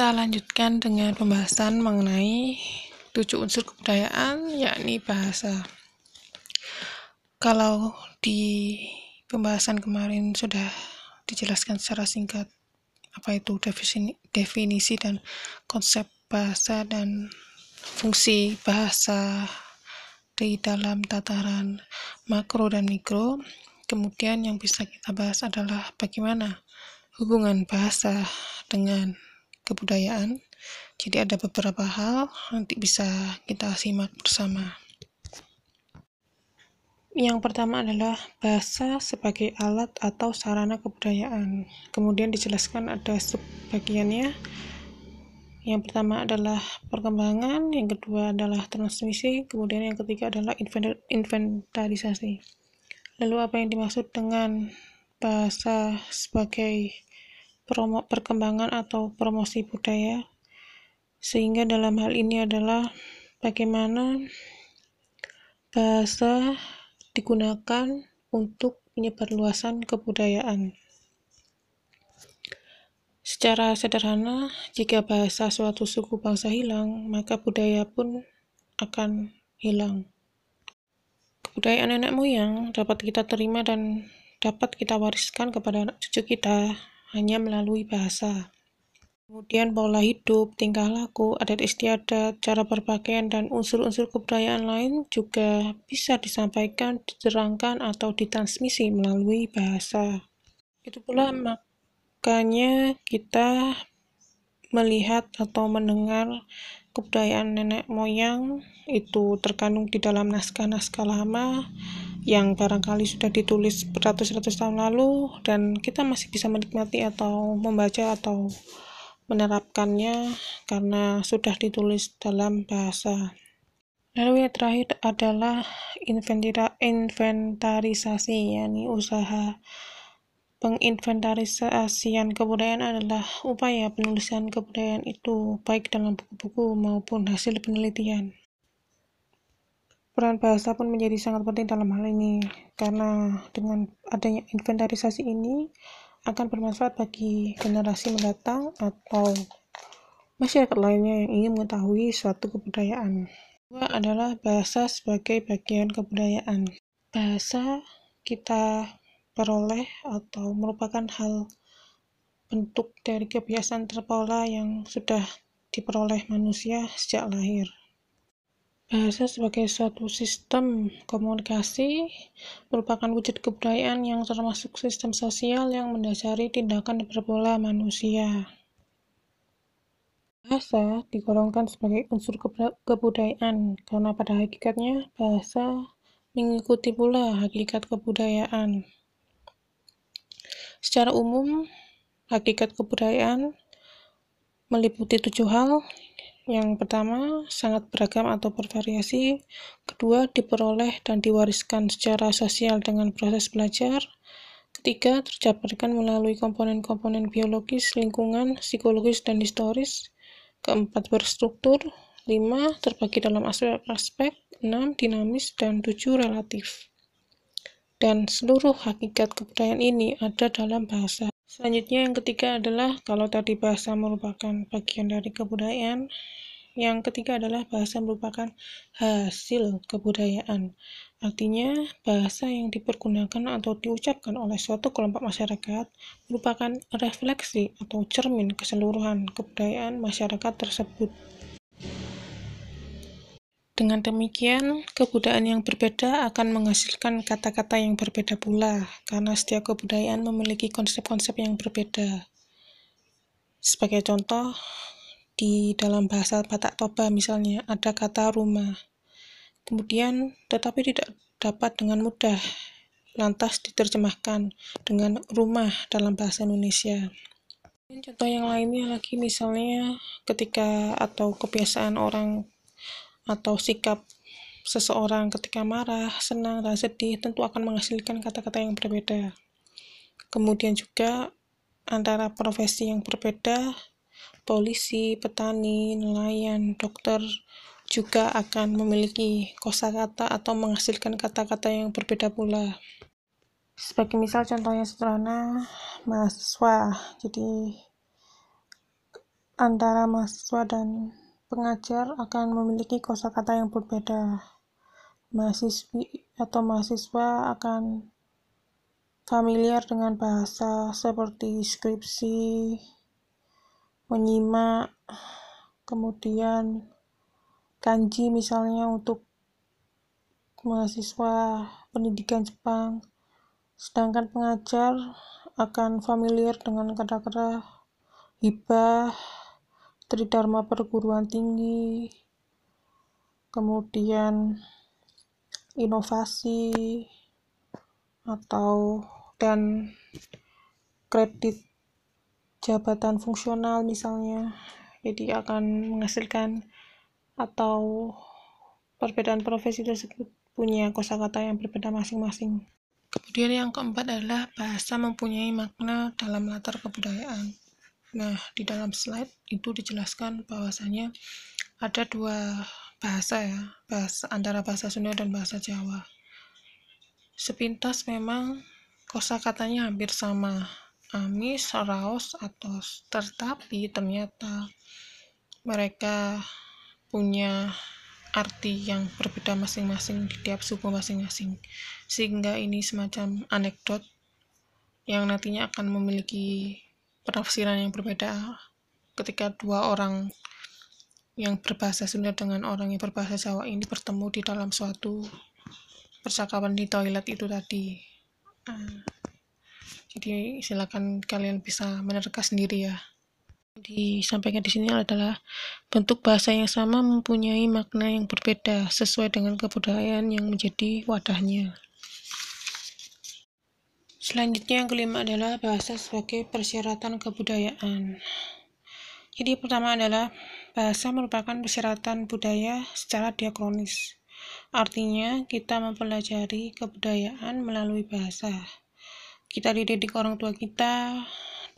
Kita lanjutkan dengan pembahasan mengenai tujuh unsur kebudayaan, yakni bahasa. Kalau di pembahasan kemarin sudah dijelaskan secara singkat apa itu definisi, dan konsep bahasa dan fungsi bahasa di dalam tataran makro dan mikro. Kemudian yang bisa kita bahas adalah bagaimana hubungan bahasa dengan kebudayaan. Jadi ada beberapa hal nanti bisa kita simak bersama. Yang pertama adalah bahasa sebagai alat atau sarana kebudayaan. Kemudian dijelaskan ada subbagiannya. Yang pertama adalah perkembangan, yang kedua adalah transmisi, kemudian yang ketiga adalah inventarisasi. Lalu apa yang dimaksud dengan bahasa sebagai promo, perkembangan atau promosi budaya sehingga dalam hal ini adalah bagaimana bahasa digunakan untuk penyebarluasan kebudayaan. Secara sederhana, jika bahasa suatu suku bangsa hilang, maka budaya pun akan hilang. Kebudayaan nenek moyang dapat kita terima dan dapat kita wariskan kepada anak cucu kita hanya melalui bahasa. Kemudian pola hidup, tingkah laku, adat istiadat, cara berpakaian, dan unsur-unsur kebudayaan lain juga bisa disampaikan, diterangkan, atau ditransmisi melalui bahasa. Itu pula makanya kita melihat atau mendengar kebudayaan nenek moyang itu terkandung di dalam naskah-naskah lama yang barangkali sudah ditulis beratus-ratus tahun lalu dan kita masih bisa menikmati atau membaca atau menerapkannya karena sudah ditulis dalam bahasa. Lalu yang terakhir adalah inventarisasi, yakni usaha penginventarisasian kebudayaan adalah upaya penulisan kebudayaan itu baik dalam buku-buku maupun hasil penelitian. Peran bahasa pun menjadi sangat penting dalam hal ini, karena dengan adanya inventarisasi ini akan bermanfaat bagi generasi mendatang atau masyarakat lainnya yang ingin mengetahui suatu kebudayaan. Kedua adalah bahasa sebagai bagian kebudayaan. Bahasa kita peroleh atau merupakan hal bentuk dari kebiasaan terpola yang sudah diperoleh manusia sejak lahir. Bahasa sebagai suatu sistem komunikasi merupakan wujud kebudayaan yang termasuk sistem sosial yang mendasari tindakan berpola manusia. Bahasa digolongkan sebagai unsur kebudayaan karena pada hakikatnya bahasa mengikuti pula hakikat kebudayaan. Secara umum, hakikat kebudayaan meliputi tujuh hal, yang pertama, sangat beragam atau bervariasi. Kedua, diperoleh dan diwariskan secara sosial dengan proses belajar. Ketiga, terjabarkan melalui komponen-komponen biologis, lingkungan, psikologis, dan historis. Keempat, berstruktur. Lima, terbagi dalam aspek-aspek. Enam, dinamis. Dan tujuh, relatif. Dan seluruh hakikat kebudayaan ini ada dalam bahasa. Selanjutnya yang ketiga adalah kalau tadi bahasa merupakan bagian dari kebudayaan, yang ketiga adalah bahasa merupakan hasil kebudayaan. Artinya, bahasa yang dipergunakan atau diucapkan oleh suatu kelompok masyarakat merupakan refleksi atau cermin keseluruhan kebudayaan masyarakat tersebut. Dengan demikian, kebudayaan yang berbeda akan menghasilkan kata-kata yang berbeda pula, karena setiap kebudayaan memiliki konsep-konsep yang berbeda. Sebagai contoh, di dalam bahasa Batak Toba misalnya ada kata rumah. Kemudian, tetapi tidak dapat dengan mudah lantas diterjemahkan dengan rumah dalam bahasa Indonesia. Contoh yang lainnya lagi misalnya ketika atau kebiasaan orang atau sikap seseorang ketika marah, senang, dan sedih tentu akan menghasilkan kata-kata yang berbeda. Kemudian juga antara profesi yang berbeda, polisi, petani, nelayan, dokter juga akan memiliki kosakata atau menghasilkan kata-kata yang berbeda pula. Sebagai misal contohnya sederhana, mahasiswa. Jadi antara mahasiswa dan pengajar akan memiliki kosakata yang berbeda. Mahasiswi atau mahasiswa akan familiar dengan bahasa seperti skripsi, menyimak, kemudian kanji misalnya untuk mahasiswa pendidikan Jepang, sedangkan pengajar akan familiar dengan kata-kata hibah, tridharma perguruan tinggi, kemudian inovasi atau dan kredit jabatan fungsional misalnya jadi akan menghasilkan atau perbedaan profesi tersebut punya kosakata yang berbeda masing-masing. Kemudian yang keempat adalah bahasa mempunyai makna dalam latar kebudayaan. Nah, di dalam slide itu dijelaskan bahwasanya ada dua bahasa ya, bahasa antara bahasa Sunda dan bahasa Jawa. Sepintas memang kosakatanya hampir sama, amis, raos, atos, tetapi ternyata mereka punya arti yang berbeda masing-masing di tiap suku masing-masing sehingga ini semacam anekdot yang nantinya akan memiliki penafsiran yang berbeda ketika dua orang yang berbahasa Sunda dengan orang yang berbahasa Jawa ini bertemu di dalam suatu percakapan di toilet itu tadi. Uh, jadi silakan kalian bisa menerka sendiri ya. Disampaikan di sini adalah bentuk bahasa yang sama mempunyai makna yang berbeda sesuai dengan kebudayaan yang menjadi wadahnya. Selanjutnya yang kelima adalah bahasa sebagai persyaratan kebudayaan. Jadi pertama adalah bahasa merupakan persyaratan budaya secara diakronis. Artinya kita mempelajari kebudayaan melalui bahasa. Kita dididik orang tua kita,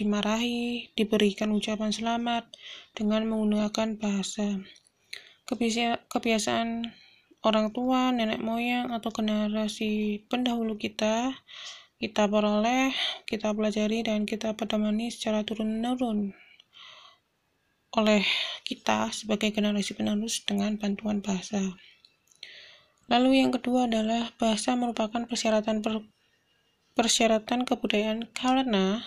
dimarahi, diberikan ucapan selamat dengan menggunakan bahasa. Kebiasaan orang tua, nenek moyang, atau generasi pendahulu kita, kita peroleh, kita pelajari, dan kita pedamani secara turun-menurun oleh kita sebagai generasi penerus dengan bantuan bahasa. Lalu yang kedua adalah bahasa merupakan persyaratan per, persyaratan kebudayaan karena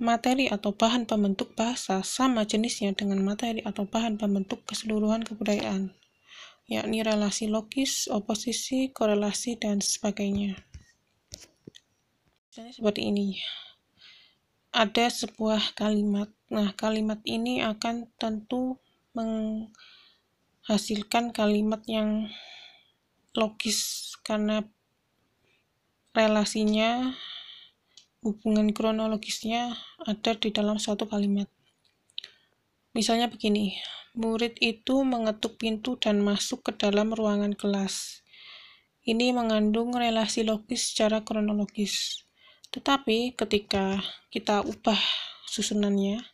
materi atau bahan pembentuk bahasa sama jenisnya dengan materi atau bahan pembentuk keseluruhan kebudayaan, yakni relasi logis, oposisi, korelasi, dan sebagainya. Misalnya seperti ini. Ada sebuah kalimat. Nah, kalimat ini akan tentu menghasilkan kalimat yang logis karena relasinya hubungan kronologisnya ada di dalam suatu kalimat. Misalnya begini, murid itu mengetuk pintu dan masuk ke dalam ruangan kelas. Ini mengandung relasi logis secara kronologis. Tetapi ketika kita ubah susunannya,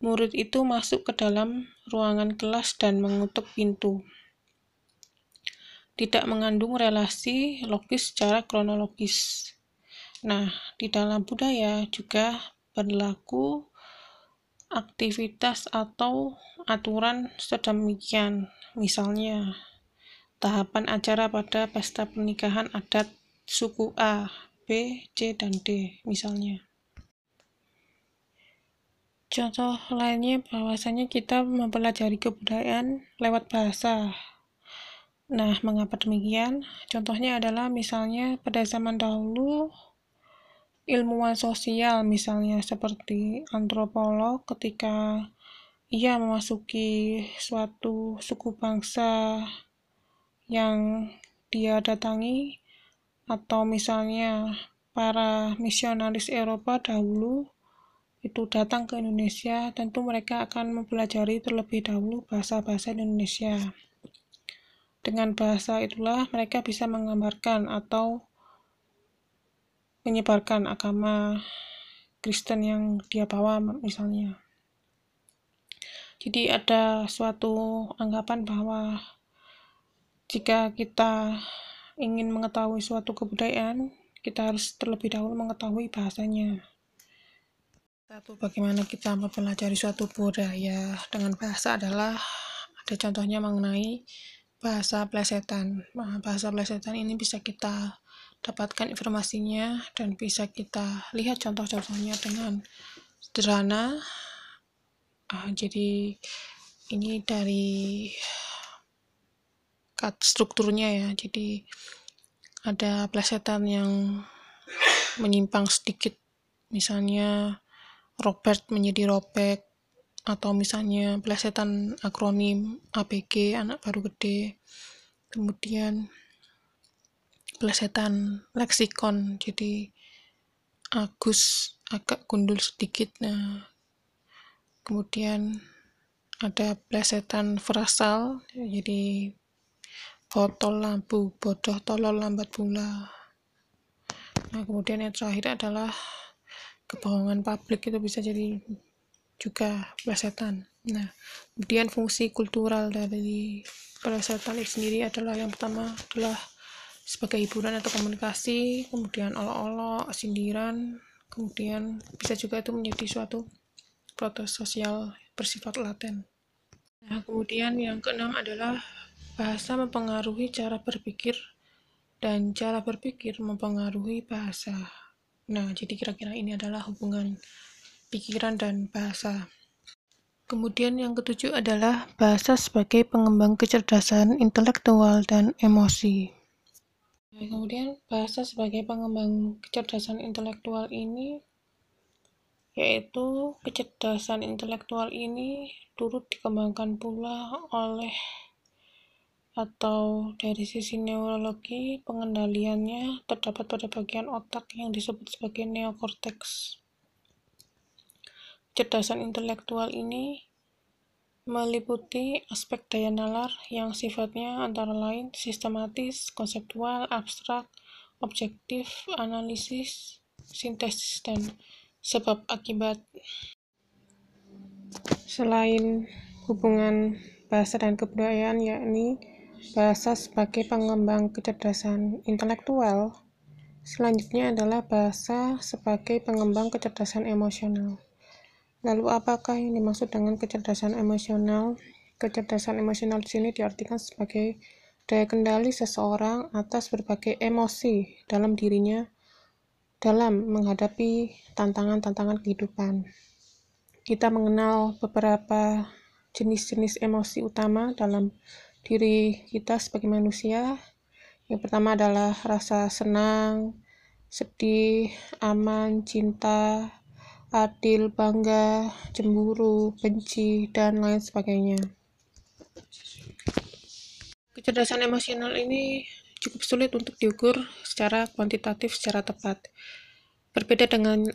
murid itu masuk ke dalam ruangan kelas dan mengetuk pintu. Tidak mengandung relasi logis secara kronologis. Nah, di dalam budaya juga berlaku aktivitas atau aturan sedemikian. Misalnya, tahapan acara pada pesta pernikahan adat suku A, B, C, dan D, misalnya. Contoh lainnya bahwasanya kita mempelajari kebudayaan lewat bahasa. Nah, mengapa demikian? Contohnya adalah misalnya pada zaman dahulu ilmuwan sosial misalnya seperti antropolog ketika ia memasuki suatu suku bangsa yang dia datangi atau misalnya para misionaris Eropa dahulu itu datang ke Indonesia, tentu mereka akan mempelajari terlebih dahulu bahasa-bahasa Indonesia. Dengan bahasa itulah mereka bisa menggambarkan atau menyebarkan agama Kristen yang dia bawa misalnya. Jadi ada suatu anggapan bahwa jika kita ingin mengetahui suatu kebudayaan, kita harus terlebih dahulu mengetahui bahasanya. Satu, bagaimana kita mempelajari suatu budaya dengan bahasa adalah ada contohnya mengenai bahasa plesetan. Nah, bahasa plesetan ini bisa kita dapatkan informasinya dan bisa kita lihat contoh-contohnya dengan sederhana. Uh, jadi ini dari cut strukturnya ya. Jadi ada plesetan yang menyimpang sedikit. Misalnya Robert menjadi Robek atau misalnya plesetan akronim APG anak baru gede. Kemudian plesetan leksikon jadi Agus agak gundul sedikit. Nah kemudian ada plesetan frasal jadi botol lampu bodoh tolol lambat pula nah kemudian yang terakhir adalah kebohongan publik itu bisa jadi juga plesetan. Nah, kemudian fungsi kultural dari plesetan itu sendiri adalah yang pertama adalah sebagai hiburan atau komunikasi, kemudian olok-olok, sindiran, kemudian bisa juga itu menjadi suatu protes sosial bersifat laten. Nah, kemudian yang keenam adalah bahasa mempengaruhi cara berpikir dan cara berpikir mempengaruhi bahasa. Nah, jadi kira-kira ini adalah hubungan pikiran dan bahasa. Kemudian yang ketujuh adalah bahasa sebagai pengembang kecerdasan intelektual dan emosi. Nah, kemudian bahasa sebagai pengembang kecerdasan intelektual ini yaitu kecerdasan intelektual ini turut dikembangkan pula oleh atau dari sisi neurologi pengendaliannya terdapat pada bagian otak yang disebut sebagai neokorteks. Kecerdasan intelektual ini meliputi aspek daya nalar yang sifatnya antara lain sistematis, konseptual, abstrak, objektif, analisis, sintesis, dan sebab akibat. Selain hubungan bahasa dan kebudayaan yakni Bahasa sebagai pengembang kecerdasan intelektual. Selanjutnya adalah bahasa sebagai pengembang kecerdasan emosional. Lalu apakah yang dimaksud dengan kecerdasan emosional? Kecerdasan emosional di sini diartikan sebagai daya kendali seseorang atas berbagai emosi dalam dirinya dalam menghadapi tantangan-tantangan kehidupan. Kita mengenal beberapa jenis-jenis emosi utama dalam diri kita sebagai manusia. Yang pertama adalah rasa senang, sedih, aman, cinta, adil, bangga, cemburu, benci, dan lain sebagainya. Kecerdasan emosional ini cukup sulit untuk diukur secara kuantitatif secara tepat. Berbeda dengan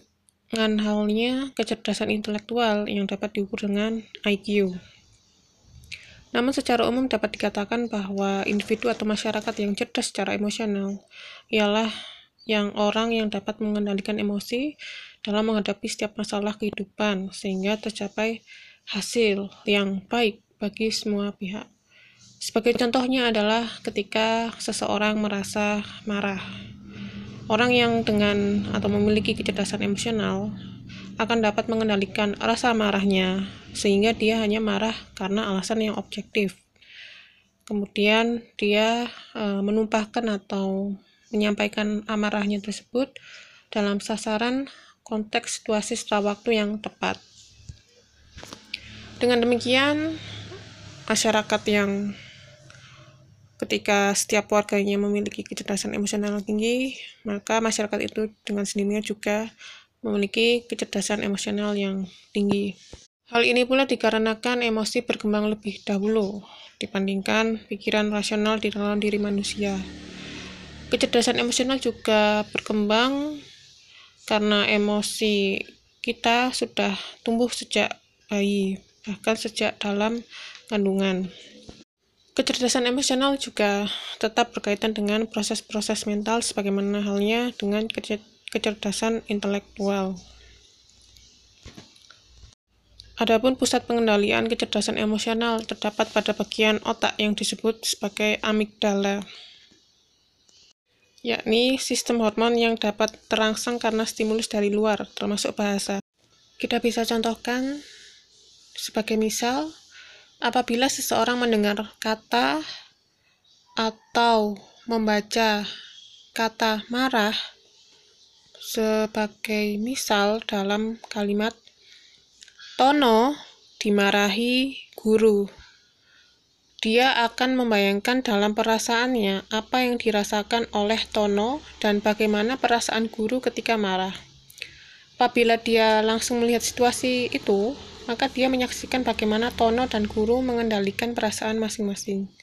dengan halnya kecerdasan intelektual yang dapat diukur dengan IQ. Namun secara umum dapat dikatakan bahwa individu atau masyarakat yang cerdas secara emosional ialah yang orang yang dapat mengendalikan emosi dalam menghadapi setiap masalah kehidupan sehingga tercapai hasil yang baik bagi semua pihak. Sebagai contohnya adalah ketika seseorang merasa marah. Orang yang dengan atau memiliki kecerdasan emosional akan dapat mengendalikan rasa marahnya, sehingga dia hanya marah karena alasan yang objektif. Kemudian dia e, menumpahkan atau menyampaikan amarahnya tersebut dalam sasaran konteks situasi setelah waktu yang tepat. Dengan demikian, masyarakat yang ketika setiap warganya memiliki kecerdasan emosional tinggi, maka masyarakat itu dengan sendirinya juga memiliki kecerdasan emosional yang tinggi. Hal ini pula dikarenakan emosi berkembang lebih dahulu dibandingkan pikiran rasional di dalam diri manusia. Kecerdasan emosional juga berkembang karena emosi kita sudah tumbuh sejak bayi, bahkan sejak dalam kandungan. Kecerdasan emosional juga tetap berkaitan dengan proses-proses mental sebagaimana halnya dengan kecerdasan intelektual. Adapun pusat pengendalian kecerdasan emosional terdapat pada bagian otak yang disebut sebagai amigdala, yakni sistem hormon yang dapat terangsang karena stimulus dari luar, termasuk bahasa. Kita bisa contohkan sebagai misal, apabila seseorang mendengar kata atau membaca kata marah sebagai misal dalam kalimat Tono dimarahi guru. Dia akan membayangkan dalam perasaannya apa yang dirasakan oleh Tono dan bagaimana perasaan guru ketika marah. Apabila dia langsung melihat situasi itu, maka dia menyaksikan bagaimana Tono dan guru mengendalikan perasaan masing-masing.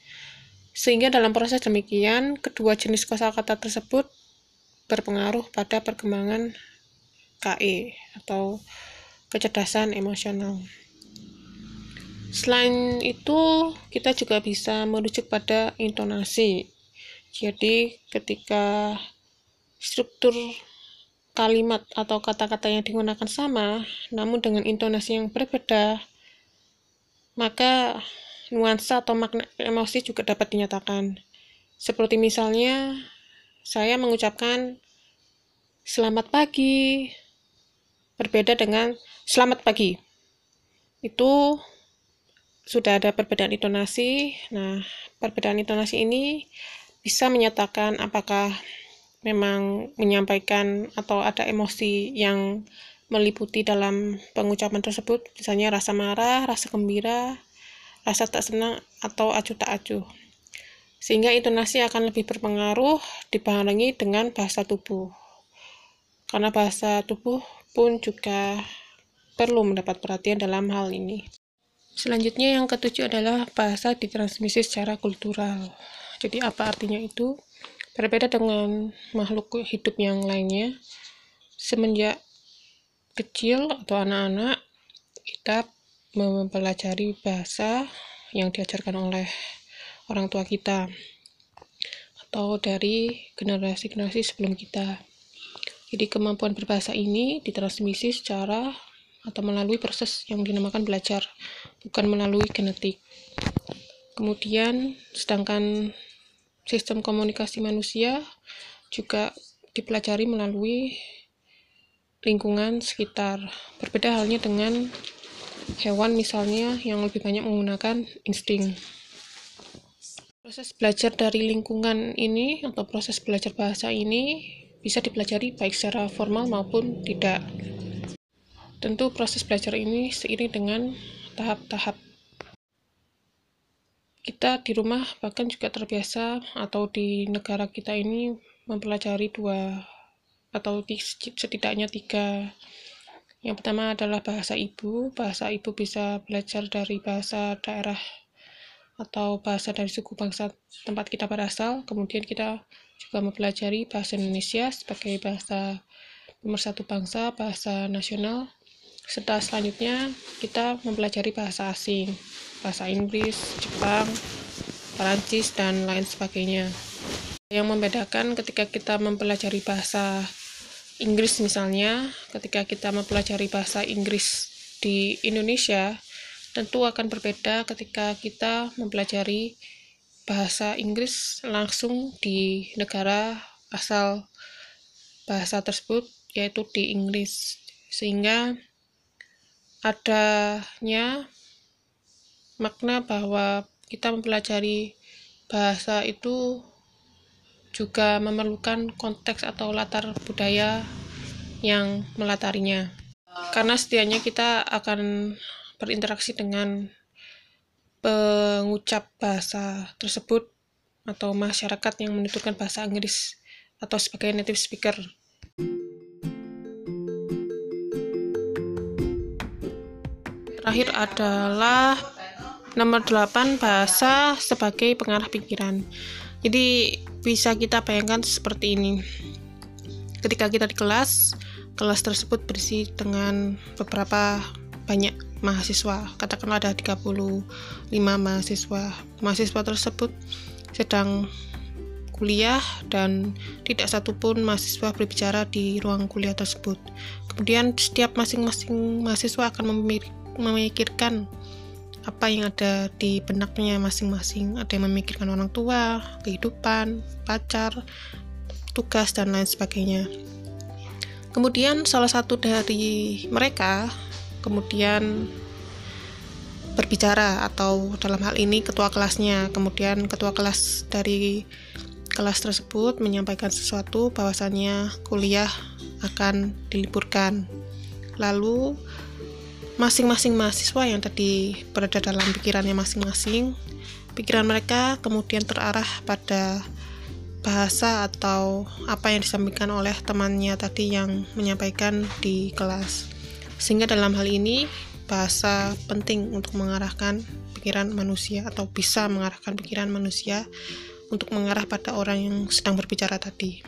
Sehingga dalam proses demikian, kedua jenis kosakata tersebut berpengaruh pada perkembangan KE atau kecerdasan emosional. Selain itu, kita juga bisa merujuk pada intonasi. Jadi, ketika struktur kalimat atau kata-kata yang digunakan sama, namun dengan intonasi yang berbeda, maka nuansa atau makna emosi juga dapat dinyatakan. Seperti misalnya, saya mengucapkan selamat pagi, berbeda dengan selamat pagi. Itu sudah ada perbedaan intonasi. Nah, perbedaan intonasi ini bisa menyatakan apakah memang menyampaikan atau ada emosi yang meliputi dalam pengucapan tersebut, misalnya rasa marah, rasa gembira, rasa tak senang, atau acuh tak acuh. Sehingga intonasi akan lebih berpengaruh dibarengi dengan bahasa tubuh. Karena bahasa tubuh pun juga perlu mendapat perhatian dalam hal ini. Selanjutnya yang ketujuh adalah bahasa ditransmisi secara kultural. Jadi apa artinya itu? Berbeda dengan makhluk hidup yang lainnya, semenjak kecil atau anak-anak kita mempelajari bahasa yang diajarkan oleh orang tua kita atau dari generasi-generasi sebelum kita. Jadi kemampuan berbahasa ini ditransmisi secara atau melalui proses yang dinamakan belajar, bukan melalui genetik. Kemudian, sedangkan sistem komunikasi manusia juga dipelajari melalui lingkungan sekitar. Berbeda halnya dengan hewan misalnya yang lebih banyak menggunakan insting. Proses belajar dari lingkungan ini atau proses belajar bahasa ini bisa dipelajari baik secara formal maupun tidak. Tentu proses belajar ini seiring dengan tahap-tahap. Kita di rumah bahkan juga terbiasa atau di negara kita ini mempelajari dua atau setidaknya tiga. Yang pertama adalah bahasa ibu. Bahasa ibu bisa belajar dari bahasa daerah atau bahasa dari suku bangsa tempat kita berasal. Kemudian kita juga mempelajari bahasa Indonesia sebagai bahasa nomor satu bangsa, bahasa nasional, serta selanjutnya kita mempelajari bahasa asing, bahasa Inggris, Jepang, Perancis, dan lain sebagainya. Yang membedakan ketika kita mempelajari bahasa Inggris misalnya, ketika kita mempelajari bahasa Inggris di Indonesia, tentu akan berbeda ketika kita mempelajari bahasa Inggris langsung di negara asal bahasa tersebut, yaitu di Inggris. Sehingga adanya makna bahwa kita mempelajari bahasa itu juga memerlukan konteks atau latar budaya yang melatarinya. Karena setianya kita akan berinteraksi dengan pengucap bahasa tersebut atau masyarakat yang menuturkan bahasa Inggris atau sebagai native speaker. terakhir adalah nomor 8 bahasa sebagai pengarah pikiran. Jadi bisa kita bayangkan seperti ini. Ketika kita di kelas, kelas tersebut berisi dengan beberapa banyak mahasiswa. Katakanlah ada 35 mahasiswa. Mahasiswa tersebut sedang kuliah dan tidak satupun mahasiswa berbicara di ruang kuliah tersebut. Kemudian setiap masing-masing mahasiswa akan memikirkan apa yang ada di benaknya masing-masing. Ada yang memikirkan orang tua, kehidupan, pacar, tugas, dan lain sebagainya. Kemudian salah satu dari mereka kemudian berbicara atau dalam hal ini ketua kelasnya. Kemudian ketua kelas dari kelas tersebut menyampaikan sesuatu bahwasannya kuliah akan diliburkan. Lalu masing-masing mahasiswa yang tadi berada dalam pikirannya masing-masing pikiran mereka kemudian terarah pada bahasa atau apa yang disampaikan oleh temannya tadi yang menyampaikan di kelas sehingga dalam hal ini bahasa penting untuk mengarahkan pikiran manusia atau bisa mengarahkan pikiran manusia untuk mengarah pada orang yang sedang berbicara tadi.